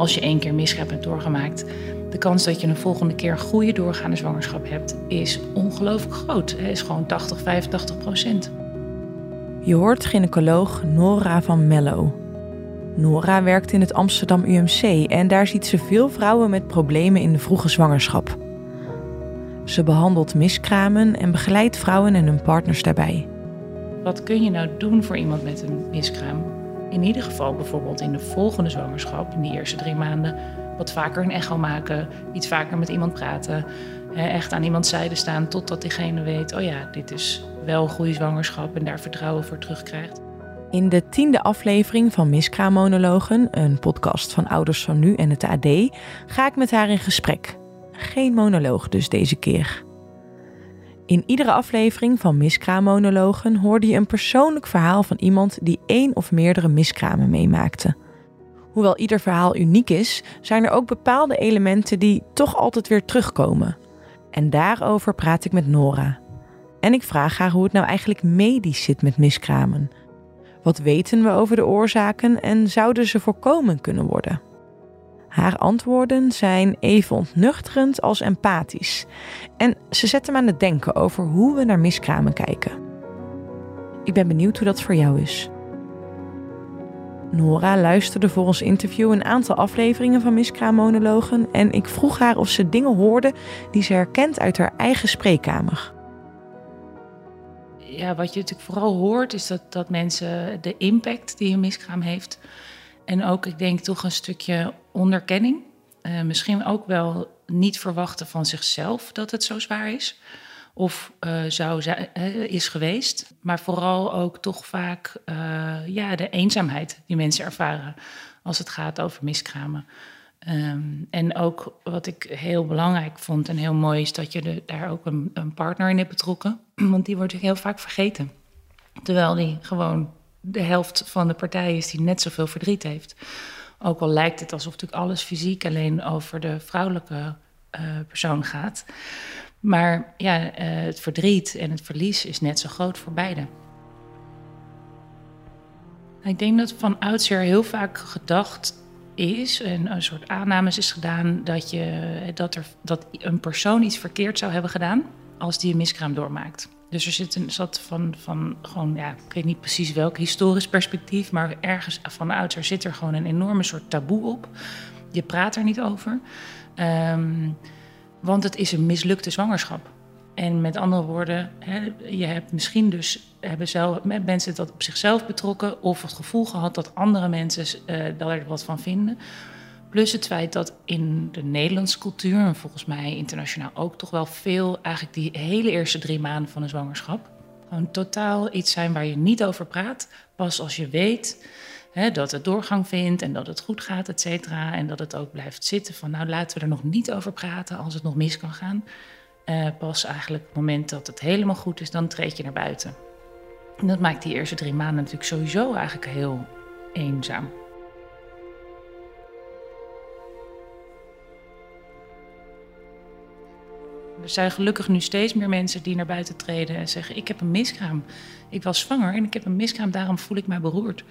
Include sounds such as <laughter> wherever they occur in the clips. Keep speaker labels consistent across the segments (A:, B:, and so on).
A: als je één keer misgreep hebt doorgemaakt, de kans dat je een volgende keer een goede doorgaande zwangerschap hebt, is ongelooflijk groot. Het is gewoon 80, 85 procent.
B: Je hoort gynaecoloog Nora van Mello. Nora werkt in het Amsterdam UMC en daar ziet ze veel vrouwen met problemen in de vroege zwangerschap. Ze behandelt miskramen en begeleidt vrouwen en hun partners daarbij.
A: Wat kun je nou doen voor iemand met een miskraam? In ieder geval bijvoorbeeld in de volgende zwangerschap, in die eerste drie maanden, wat vaker een echo maken, iets vaker met iemand praten. Echt aan iemands zijde staan totdat diegene weet: oh ja, dit is wel een goede zwangerschap en daar vertrouwen voor terugkrijgt.
B: In de tiende aflevering van Miskraammonologen, een podcast van Ouders van Nu en het AD, ga ik met haar in gesprek. Geen monoloog dus deze keer. In iedere aflevering van Miskraammonologen hoorde je een persoonlijk verhaal van iemand die één of meerdere miskramen meemaakte. Hoewel ieder verhaal uniek is, zijn er ook bepaalde elementen die toch altijd weer terugkomen. En daarover praat ik met Nora. En ik vraag haar hoe het nou eigenlijk medisch zit met miskramen. Wat weten we over de oorzaken en zouden ze voorkomen kunnen worden? Haar antwoorden zijn even ontnuchterend als empathisch. En ze zetten me aan het denken over hoe we naar miskramen kijken. Ik ben benieuwd hoe dat voor jou is. Nora luisterde voor ons interview een aantal afleveringen van Miskraammonologen en ik vroeg haar of ze dingen hoorde die ze herkent uit haar eigen spreekkamer.
A: Ja, wat je natuurlijk vooral hoort is dat, dat mensen de impact die een miskraam heeft en ook, ik denk, toch een stukje onderkenning. Uh, misschien ook wel niet verwachten van zichzelf dat het zo zwaar is of uh, zou uh, is geweest. Maar vooral ook toch vaak ja, de eenzaamheid die mensen ervaren als het gaat over miskramen. Um, en ook wat ik heel belangrijk vond en heel mooi is dat je daar ook een, een, partner in hebt betrokken. <clears throat> Want die wordt heel vaak vergeten. Terwijl die gewoon de helft van de partij is die net zoveel verdriet heeft. Ook al lijkt het alsof natuurlijk alles fysiek alleen over de vrouwelijke persoon gaat. Maar ja, uh, het verdriet en het verlies is net zo groot voor beide. Ik denk dat van oudsher heel vaak gedacht is en een soort aannames is gedaan dat, je, dat, er, dat een persoon iets verkeerd zou hebben gedaan als die een miskraam doormaakt. Dus er zit een zat van, van gewoon, ja, ik weet niet precies welk historisch perspectief, maar ergens van oudsher zit er gewoon een enorme soort taboe op. Je praat er niet over. Um, want het is een mislukte zwangerschap. En met andere woorden, hè, je hebt misschien dus hebben zelf, mensen dat op zichzelf betrokken of het gevoel gehad dat andere mensen uh, daar er wat van vinden. Plus het feit dat in de Nederlandse cultuur, en volgens mij internationaal ook toch wel veel, eigenlijk die hele eerste drie maanden van een zwangerschap, gewoon totaal iets zijn waar je niet over praat. Pas als je weet Hè, dat het doorgang vindt en dat het goed gaat, et cetera. En dat het ook blijft zitten van, nou laten we er nog niet over praten als het nog mis kan gaan. Uh, pas eigenlijk het moment dat het helemaal goed is, dan treed je naar buiten. En dat maakt die eerste drie maanden natuurlijk sowieso eigenlijk heel eenzaam. Er zijn gelukkig nu steeds meer mensen die naar buiten treden en zeggen: Ik heb een miskraam. Ik was zwanger en ik heb een miskraam, daarom voel ik mij beroerd.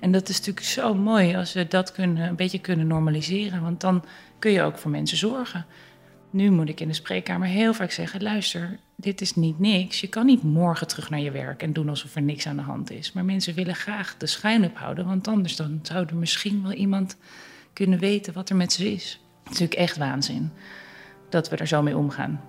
A: En dat is natuurlijk zo mooi als we dat kunnen, een beetje kunnen normaliseren, want dan kun je ook voor mensen zorgen. Nu moet ik in de spreekkamer heel vaak zeggen: luister, dit is niet niks. Je kan niet morgen terug naar je werk en doen alsof er niks aan de hand is. Maar mensen willen graag de schijn ophouden, want anders dan zou er misschien wel iemand kunnen weten wat er met ze is. Het is natuurlijk echt waanzin dat we er zo mee omgaan.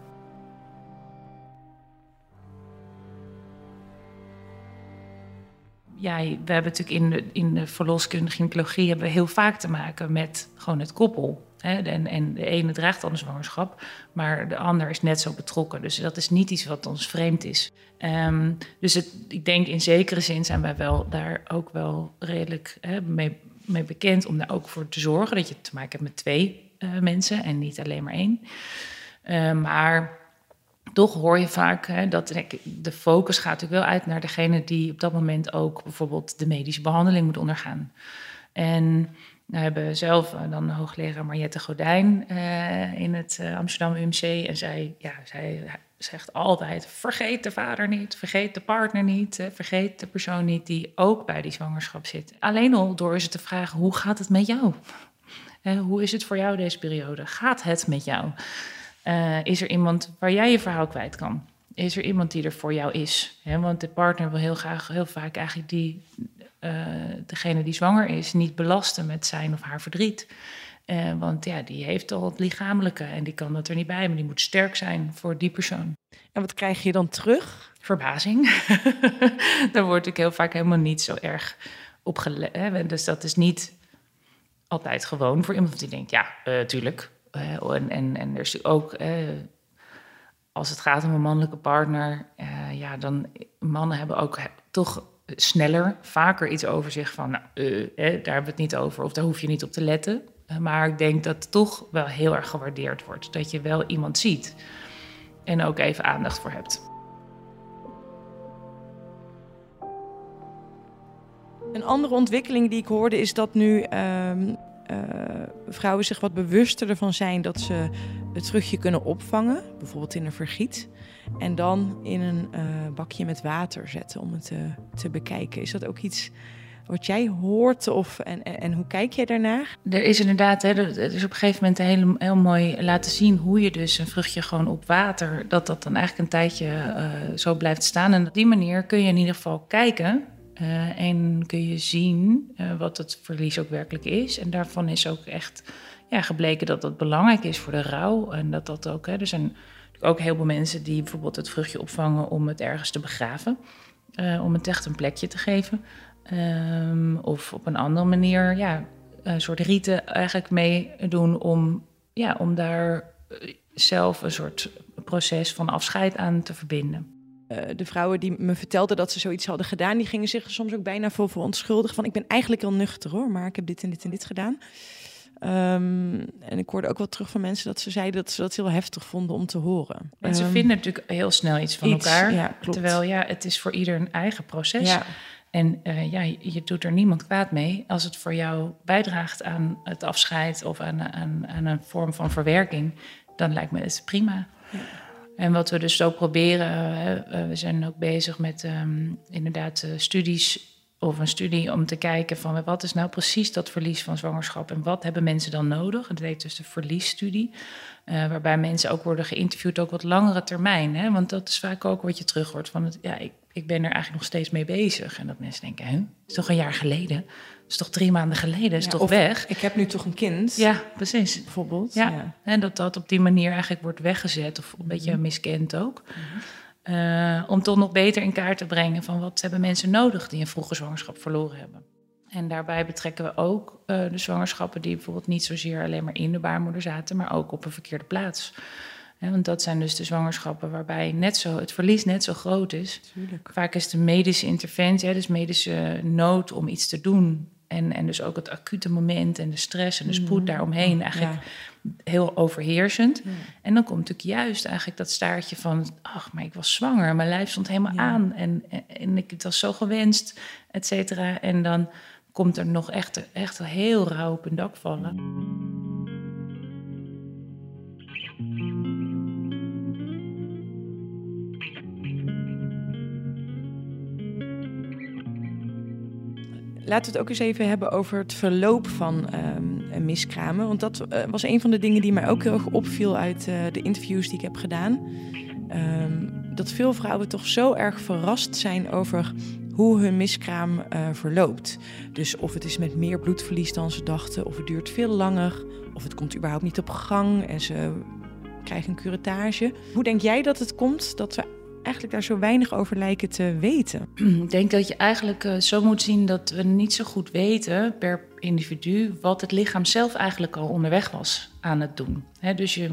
A: ja, we hebben natuurlijk in de, in de verloskundige gynaecologie hebben we heel vaak te maken met gewoon het koppel. Hè? En, en de ene draagt dan de zwangerschap, maar de ander is net zo betrokken. Dus dat is niet iets wat ons vreemd is. Um, dus het, ik denk in zekere zin zijn wij wel daar ook wel redelijk hè, mee, mee, bekend om daar ook voor te zorgen dat je te maken hebt met twee uh, mensen en niet alleen maar één. Uh, maar toch hoor je vaak hè, dat de focus gaat natuurlijk wel uit naar degene die op dat moment ook bijvoorbeeld de medische behandeling moet ondergaan. En we hebben zelf eh, dan hoogleraar Mariette Godijn in het Amsterdam UMC. En zij, ja, zij zegt altijd: vergeet de vader niet, vergeet de partner niet, vergeet de persoon niet die ook bij die zwangerschap zit. Alleen al door ze te vragen: hoe gaat het met jou? Hè, hoe is het voor jou deze periode? Gaat het met jou? Uh, is er iemand waar jij je verhaal kwijt kan? Is er iemand die er voor jou is? Hè, want de partner wil heel graag, heel vaak eigenlijk die, uh, degene die zwanger is, niet belasten met zijn of haar verdriet. Uh, want ja, die heeft al het lichamelijke en die kan dat er niet bij, maar die moet sterk zijn voor die persoon.
B: En wat krijg je dan terug?
A: Verbazing. <laughs> Daar word ik heel vaak helemaal niet zo erg op gelet. Dus dat is niet altijd gewoon voor iemand die denkt, ja, uh, tuurlijk. Uh, en, en, en er is ook, als het gaat om een mannelijke partner, ja, dan mannen hebben ook toch sneller, vaker iets over zich van, nou, daar hebben we het niet over, of daar hoef je niet op te letten. Maar ik denk dat het toch wel heel erg gewaardeerd wordt. Dat je wel iemand ziet en ook even aandacht voor hebt.
B: Een andere ontwikkeling die ik hoorde is dat nu uh, vrouwen zich wat bewuster ervan zijn dat ze het terugje kunnen opvangen, bijvoorbeeld in een vergiet, en dan in een uh, bakje met water zetten om het te, te bekijken. Is dat ook iets wat jij hoort? Of, en, en, hoe kijk jij daarnaar?
A: Er is inderdaad, hè, er is op een gegeven moment heel, heel mooi laten zien hoe je dus een vruchtje gewoon op water, dat dat dan eigenlijk een tijdje zo blijft staan. En op die manier kun je in ieder geval kijken uh, en kun je zien uh, wat het verlies ook werkelijk is. En daarvan is ook echt ja, gebleken dat dat belangrijk is voor de rouw. En dat dat ook, hè, er zijn ook heel veel mensen die bijvoorbeeld het vruchtje opvangen om het ergens te begraven. om het echt een plekje te geven. Um, of op een andere manier, ja, een soort rieten eigenlijk meedoen om, ja, om daar eh, zelf een soort proces van afscheid aan te verbinden.
B: Uh, de vrouwen die me vertelden dat ze zoiets hadden gedaan, die gingen zich soms ook bijna voor verontschuldigen. Van ik ben eigenlijk heel nuchter hoor, maar ik heb dit en dit en dit gedaan. Um, en ik hoorde ook wel terug van mensen dat ze zeiden dat ze dat heel heftig vonden om te horen.
A: En ze um, vinden natuurlijk heel snel iets van iets, elkaar. Ja, terwijl ja, het is voor ieder een eigen proces. Ja. En uh, ja, je doet er niemand kwaad mee als het voor jou bijdraagt aan het afscheid of aan, aan, aan een vorm van verwerking. Dan lijkt me het prima. Ja. En wat we dus ook proberen, uh, we zijn ook bezig met um, inderdaad uh, studies of een studie om te kijken van wat is nou precies dat verlies van zwangerschap en wat hebben mensen dan nodig. Dat heet dus de verliesstudie, waarbij mensen ook worden geïnterviewd ook wat langere termijn. Hè? Want dat is vaak ook wat je terug hoort van het, ja, ik, ik ben er eigenlijk nog steeds mee bezig. En dat mensen denken, hè, is toch een jaar geleden? Is toch drie maanden geleden? Is
B: ja,
A: toch weg?
B: Ik heb nu toch een kind?
A: Ja, precies.
B: Bijvoorbeeld.
A: Ja. ja. En dat dat op die manier eigenlijk wordt weggezet of een beetje mm. miskend ook. Mm. Uh, om toch nog beter in kaart te brengen van wat hebben mensen nodig die een vroege zwangerschap verloren hebben. En daarbij betrekken we ook uh, de zwangerschappen die bijvoorbeeld niet zozeer alleen maar in de baarmoeder zaten, maar ook op een verkeerde plaats. Want dat zijn dus de zwangerschappen waarbij net zo, het verlies net zo groot is.
B: Tuurlijk.
A: Vaak is de medische interventie, dus medische nood om iets te doen. En, en dus ook het acute moment en de stress en de spoed mm. daaromheen eigenlijk ja. heel overheersend. Ja. En dan komt natuurlijk juist eigenlijk dat staartje van... ach, maar ik was zwanger, mijn lijf stond helemaal ja. aan... En, en ik, het was zo gewenst, et cetera. En dan komt er nog echt, echt heel rauw op een dak vallen.
B: Laten we het ook eens even hebben over het verloop van um, miskramen. Want dat uh, was een van de dingen die mij ook heel erg opviel uit uh, de interviews die ik heb gedaan. Um, dat veel vrouwen toch zo erg verrast zijn over hoe hun miskraam verloopt. Dus of het is met meer bloedverlies dan ze dachten, of het duurt veel langer, of het komt überhaupt niet op gang en ze krijgen een curettage. Hoe denk jij dat het komt dat we eigenlijk daar zo weinig over lijken te weten?
A: Ik denk dat je eigenlijk uh, zo moet zien dat we niet zo goed weten per individu wat het lichaam zelf eigenlijk al onderweg was aan het doen. Dus je,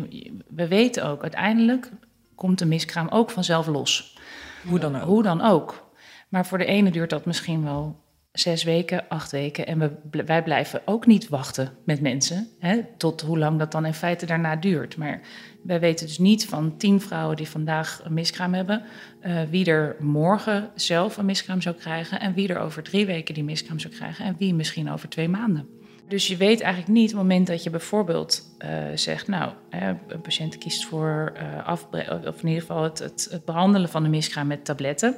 A: we weten ook, uiteindelijk komt de miskraam ook vanzelf los.
B: Hoe dan ook.
A: Hoe dan ook. Maar voor de ene duurt dat misschien wel zes weken, acht weken. En we, wij blijven ook niet wachten met mensen. Hè, tot hoe lang dat dan in feite daarna duurt. Maar wij weten dus niet van tien vrouwen die vandaag een miskraam hebben. Uh, wie er morgen zelf een miskraam zou krijgen. En wie er over drie weken die miskraam zou krijgen. En wie misschien over twee maanden. Dus je weet eigenlijk niet op het moment dat je bijvoorbeeld uh, zegt, nou, een patiënt kiest voor uh, of in ieder geval het, het, het behandelen van de miskraam met tabletten.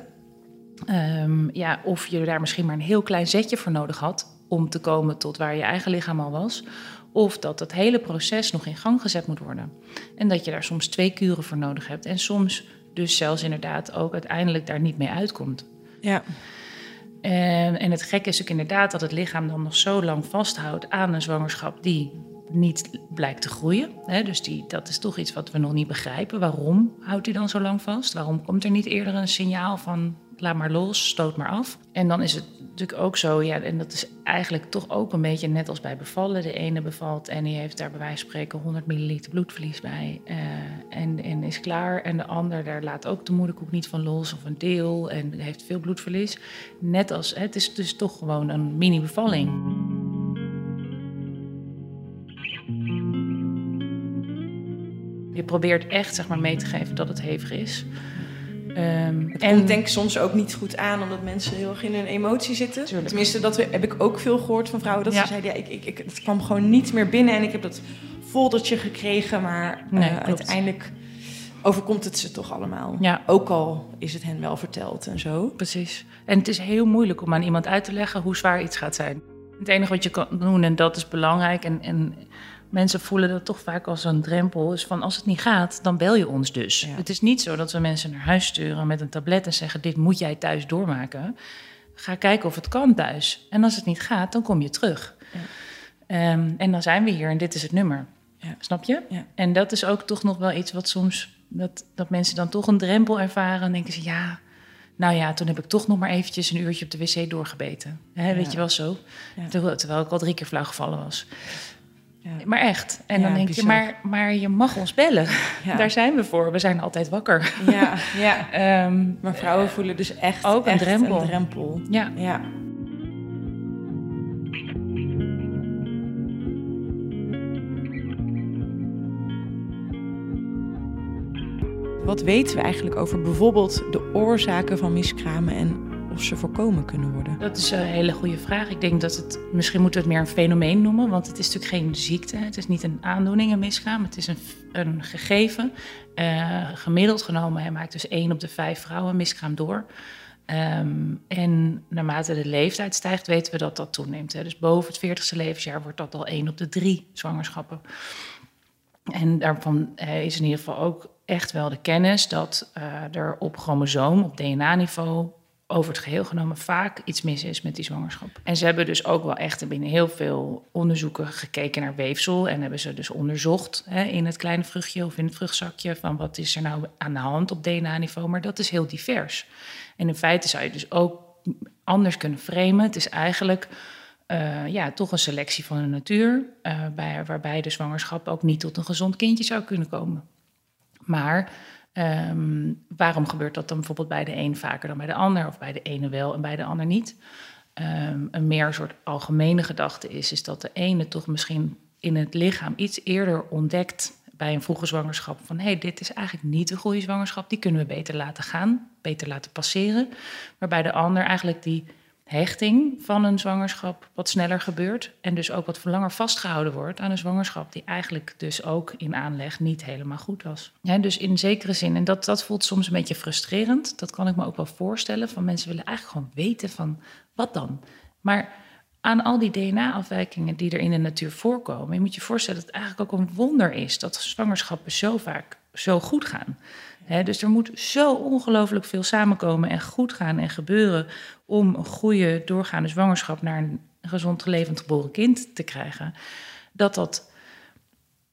A: Um, ja, of je daar misschien maar een heel klein zetje voor nodig had. om te komen tot waar je eigen lichaam al was. Of dat het hele proces nog in gang gezet moet worden. En dat je daar soms twee kuren voor nodig hebt. En soms dus zelfs inderdaad ook uiteindelijk daar niet mee uitkomt.
B: Ja.
A: En, en het gekke is ook inderdaad dat het lichaam dan nog zo lang vasthoudt aan een zwangerschap die niet blijkt te groeien. Hè? Dus die, dat is toch iets wat we nog niet begrijpen. Waarom houdt hij dan zo lang vast? Waarom komt er niet eerder een signaal van laat maar los, stoot maar af? En dan is het natuurlijk ook zo, ja, en dat is eigenlijk toch ook een beetje net als bij bevallen. De ene bevalt en die heeft daar bij wijze van spreken 100 milliliter bloedverlies bij uh, en, en is klaar. En de ander, daar laat ook de moederkoek niet van los of een deel en heeft veel bloedverlies. Net als, het is dus toch gewoon een mini-bevalling. Je probeert echt zeg maar, mee te geven dat het hevig is.
B: Um, het en komt denk ik soms ook niet goed aan, omdat mensen heel erg in hun emotie zitten. Tuurlijk. Tenminste, dat heb ik ook veel gehoord van vrouwen. Dat ze zeiden, ja, ik, ik, ik, het kwam gewoon niet meer binnen en ik heb dat foldertje gekregen. Maar nee, uh, uiteindelijk overkomt het ze toch allemaal. Ja. Ook al is het hen wel verteld en zo.
A: Precies. En het is heel moeilijk om aan iemand uit te leggen hoe zwaar iets gaat zijn. Het enige wat je kan doen, en dat is belangrijk... en, en mensen voelen dat toch vaak als een drempel. Is van als het niet gaat, dan bel je ons dus. Het is niet zo dat we mensen naar huis sturen met een tablet en zeggen: Dit moet jij thuis doormaken. Ga kijken of het kan thuis. En als het niet gaat, dan kom je terug. Ja. Um, en dan zijn we hier en dit is het nummer. Ja. Snap je? En dat is ook toch nog wel iets wat soms. Dat, dat mensen dan toch een drempel ervaren. En denken ze: Ja, nou ja, toen heb ik toch nog maar eventjes een uurtje op de wc doorgebeten. Weet je wel zo? Terwijl ik al drie keer flauw gevallen was. Ja. Maar echt. En dan denk je, maar, maar je mag ons bellen. <laughs> Daar zijn we voor. We zijn altijd wakker.
B: Ja, ja. um, <laughs> maar vrouwen voelen dus echt
A: ook een, drempel.
B: een drempel.
A: Ja.
B: ja. Wat weten we eigenlijk over bijvoorbeeld de oorzaken van miskramen en of ze voorkomen kunnen worden?
A: Dat is een hele goede vraag. Ik denk dat het, misschien moeten we het meer een fenomeen noemen, want het is natuurlijk geen ziekte. Het is niet een aandoening, een miskraam. Het is een, een gegeven. Uh, gemiddeld genomen hij maakt dus één op de vijf vrouwen miskraam door. Um, en naarmate de leeftijd stijgt, weten we dat dat toeneemt. Hè. Dus boven het 40ste levensjaar wordt dat al één op de drie zwangerschappen. En daarvan uh, is in ieder geval ook echt wel de kennis dat uh, er op chromosoom, op DNA-niveau, over het geheel genomen vaak iets mis is met die zwangerschap. En ze hebben dus ook wel echt binnen heel veel onderzoeken gekeken naar weefsel. En hebben ze dus onderzocht hè, in het kleine vruchtje of in het vruchtzakje... van wat is er nou aan de hand op DNA-niveau. Maar dat is heel divers. En in feite zou je dus ook anders kunnen framen. Het is eigenlijk... Uh, ja, toch een selectie van de natuur, bij, waarbij de zwangerschap ook niet tot een gezond kindje zou kunnen komen. Maar Um, waarom gebeurt dat dan bijvoorbeeld bij de een vaker dan bij de ander, of bij de ene wel en bij de ander niet? Um, een meer soort algemene gedachte is, is dat de ene toch misschien in het lichaam iets eerder ontdekt bij een vroege zwangerschap van hé, hey, dit is eigenlijk niet een goede zwangerschap, die kunnen we beter laten gaan, beter laten passeren. Waarbij de ander eigenlijk die hechting van een zwangerschap wat sneller gebeurt. En dus ook wat langer vastgehouden wordt aan een zwangerschap die eigenlijk dus ook in aanleg niet helemaal goed was. Dus in zekere zin, en dat, dat voelt soms een beetje frustrerend. Dat kan ik me ook wel voorstellen. Van mensen willen eigenlijk gewoon weten van wat dan. Maar aan al die DNA-afwijkingen die er in de natuur voorkomen, je moet je voorstellen dat het eigenlijk ook een wonder is dat zwangerschappen zo vaak zo goed gaan dus er moet zo ongelooflijk veel samenkomen en goed gaan en gebeuren om een goede doorgaande zwangerschap naar een gezond levend geboren kind te krijgen. Dat dat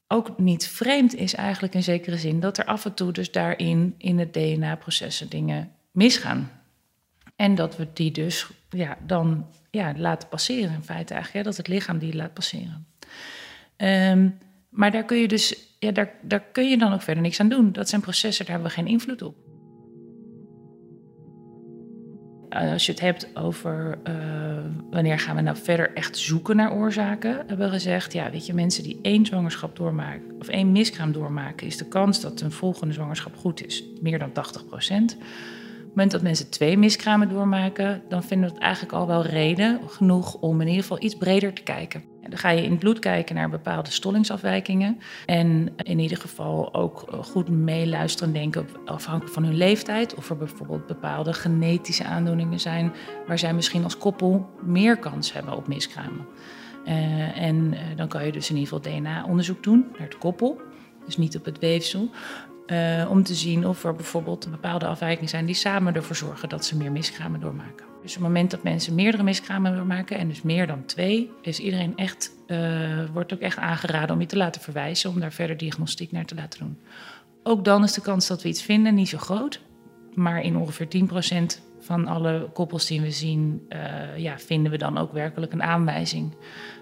A: ook niet vreemd is eigenlijk in zekere zin dat er af en toe dus daarin in het DNA-processen dingen misgaan. En dat we die dus ja, dan ja, laten passeren in feite eigenlijk, dat het lichaam die laat passeren. Um, maar daar kun je dus ja, daar, daar kun je dan ook verder niks aan doen. Dat zijn processen, daar hebben we geen invloed op. Eh, als je het hebt over uh, wanneer gaan we nou verder echt zoeken naar oorzaken, hebben we gezegd, ja, weet je, mensen die één zwangerschap doormaken of één miskraam doormaken, is de kans dat een volgende zwangerschap goed is meer dan 80 procent. Het moment dat mensen twee miskramen doormaken, dan vinden we het eigenlijk al wel reden genoeg om in ieder geval iets breder te kijken. Dan ga je in het bloed kijken naar bepaalde stollingsafwijkingen. En in ieder geval ook goed meeluisteren en denken, afhankelijk van hun leeftijd, of er bijvoorbeeld bepaalde genetische aandoeningen zijn waar zij misschien als koppel meer kans hebben op miskramen. Uh, en uh, dan kan je dus in ieder geval DNA-onderzoek doen naar het koppel, dus niet op het weefsel. Uh, om te zien of er bijvoorbeeld bepaalde afwijkingen zijn die samen ervoor zorgen dat ze meer miskramen doormaken. Dus op het moment dat mensen meerdere miskramen doormaken, en dus meer dan twee, is iedereen echt, wordt ook echt aangeraden om je te laten verwijzen, om daar verder diagnostiek naar te laten doen. Ook dan is de kans dat we iets vinden niet zo groot, maar in ongeveer 10% van alle koppels die we zien, ja, vinden we dan ook werkelijk een aanwijzing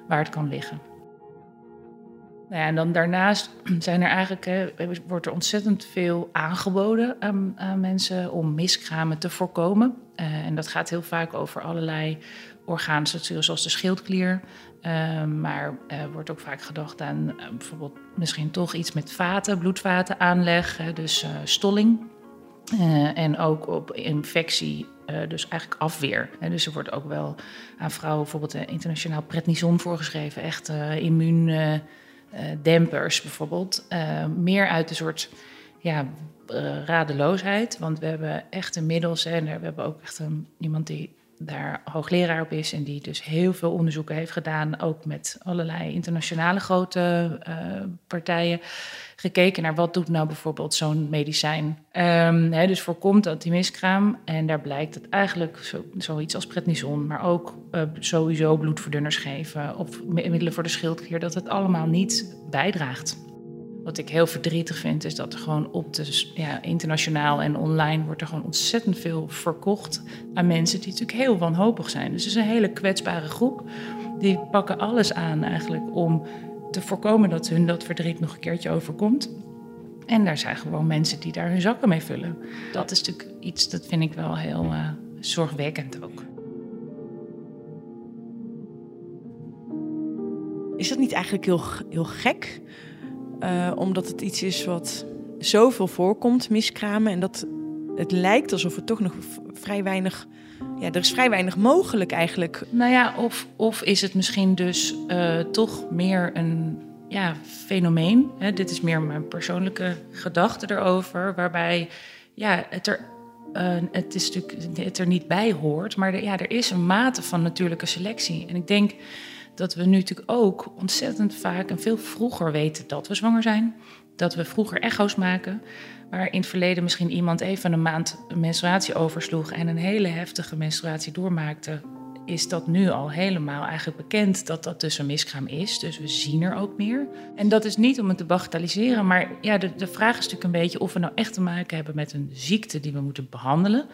A: waar het kan liggen. Nou ja, en dan daarnaast <clears throat> zijn er eigenlijk, hè, wordt er ontzettend veel aangeboden aan, aan mensen om miskramen te voorkomen. Uh, en dat gaat heel vaak over allerlei orgaanstructuren, zoals de schildklier. Uh, maar uh, wordt ook vaak gedacht aan bijvoorbeeld misschien toch iets met vaten, bloedvaten aanleg, dus stolling. en ook op infectie dus eigenlijk afweer. Dus er wordt ook wel aan vrouwen bijvoorbeeld internationaal prednison voorgeschreven. Echt uh, immuundempers bijvoorbeeld. meer uit een soort ja, radeloosheid. Want we hebben echt inmiddels... en we hebben ook echt een, iemand die daar hoogleraar op is... en die dus heel veel onderzoeken heeft gedaan... ook met allerlei internationale grote partijen gekeken naar wat doet nou bijvoorbeeld zo'n medicijn. Um, hè, dus voorkomt miskraam. En daar blijkt dat eigenlijk zo, zoiets als prednison, maar ook uh, sowieso bloedverdunners geven of middelen voor de schildklier, dat het allemaal niet bijdraagt. Wat ik heel verdrietig vind, is dat er gewoon op de ja, internationaal en online wordt er gewoon ontzettend veel verkocht aan mensen die natuurlijk heel wanhopig zijn. Dus het is een hele kwetsbare groep. Die pakken alles aan eigenlijk om te voorkomen dat hun dat verdriet nog een keertje overkomt. En daar zijn gewoon mensen die daar hun zakken mee vullen. Dat is natuurlijk iets, dat vind ik wel heel uh, zorgwekkend ook.
B: Is dat niet eigenlijk heel, heel gek? Uh, omdat het iets is wat zoveel voorkomt, miskramen. En dat het lijkt alsof er toch nog vrij weinig ja, er is vrij weinig mogelijk eigenlijk.
A: Nou ja, of, of is het misschien dus uh, toch meer een ja, fenomeen. Hè? Dit is meer mijn persoonlijke gedachte erover, waarbij ja, het er. Uh, het is natuurlijk het er niet bij hoort, maar ja, er is een mate van natuurlijke selectie. En ik denk dat we nu natuurlijk ook ontzettend vaak en veel vroeger weten dat we zwanger zijn. Dat we vroeger echo's maken. Waar in het verleden misschien iemand even een maand een menstruatie oversloeg en een hele heftige menstruatie doormaakte, is dat nu al helemaal eigenlijk bekend dat dat dus een miskraam is. Dus we zien er ook meer. En dat is niet om het te bagatelliseren, maar ja, de, de vraag is natuurlijk een beetje of we nou echt te maken hebben met een ziekte die we moeten behandelen.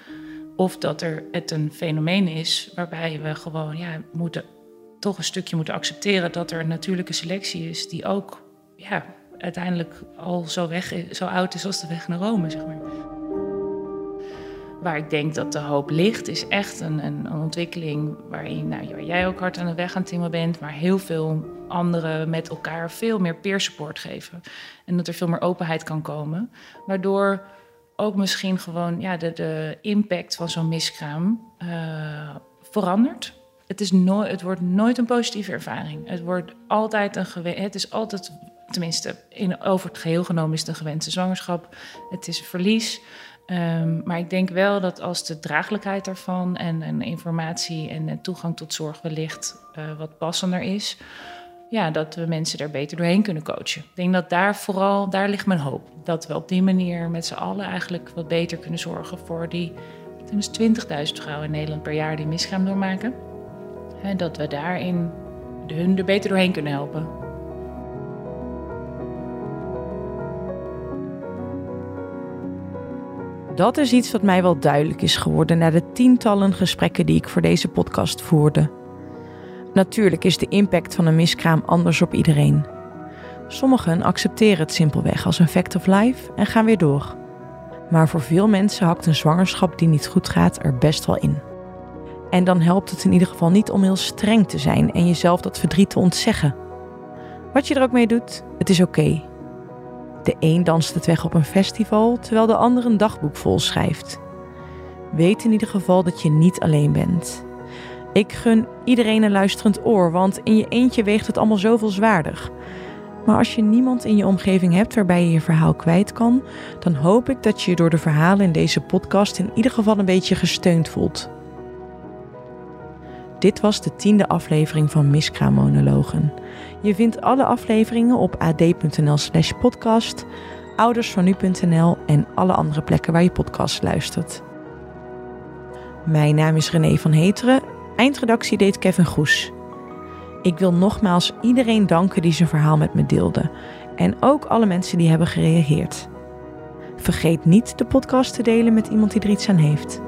A: Of dat er het een fenomeen is waarbij we gewoon ja, moeten, toch een stukje moeten accepteren dat er een natuurlijke selectie is die ook ja, uiteindelijk al zo, weg, zo oud is als de weg naar Rome, zeg maar. Waar ik denk dat de hoop ligt, is echt een, een, ontwikkeling waarin nou, jij ook hard aan de weg aan het timmen bent, maar heel veel anderen met elkaar veel meer peer support geven. En dat er veel meer openheid kan komen. Waardoor ook misschien gewoon ja, de, de impact van zo'n miskraam uh, verandert. Het, is het wordt nooit een positieve ervaring. Het wordt altijd een Het is altijd tenminste, in, over het geheel genomen is het een gewenste zwangerschap. Het is een verlies. Um, maar ik denk wel dat als de draaglijkheid daarvan en, informatie en, toegang tot zorg wellicht uh, wat passender is, ja, dat we mensen daar beter doorheen kunnen coachen. Ik denk dat daar vooral, daar ligt mijn hoop. Dat we op die manier met z'n allen eigenlijk wat beter kunnen zorgen voor die 20.000 vrouwen in Nederland per jaar die miskraam doormaken. Dat we daarin hun er beter doorheen kunnen helpen.
B: Dat is iets wat mij wel duidelijk is geworden na de tientallen gesprekken die ik voor deze podcast voerde. Natuurlijk is de impact van een miskraam anders op iedereen. Sommigen accepteren het simpelweg als een fact of life en gaan weer door. Maar voor veel mensen hakt een zwangerschap die niet goed gaat er best wel in. En dan helpt het in ieder geval niet om heel streng te zijn en jezelf dat verdriet te ontzeggen. Wat je er ook mee doet, het is oké. De een danst het weg op een festival, terwijl de ander een dagboek vol schrijft. Weet in ieder geval dat je niet alleen bent. Ik gun iedereen een luisterend oor, want in je eentje weegt het allemaal zoveel zwaarder. Maar als je niemand in je omgeving hebt waarbij je je verhaal kwijt kan, dan hoop ik dat je je door de verhalen in deze podcast in ieder geval een beetje gesteund voelt. Dit was de tiende aflevering van Miskraammonologen. Je vindt alle afleveringen op ad.nl/slash podcast, oudersvanu.nl en alle andere plekken waar je podcast luistert. Mijn naam is René van Heteren, eindredactie deed Kevin Goes. Ik wil nogmaals iedereen danken die zijn verhaal met me deelde en ook alle mensen die hebben gereageerd. Vergeet niet de podcast te delen met iemand die er iets aan heeft.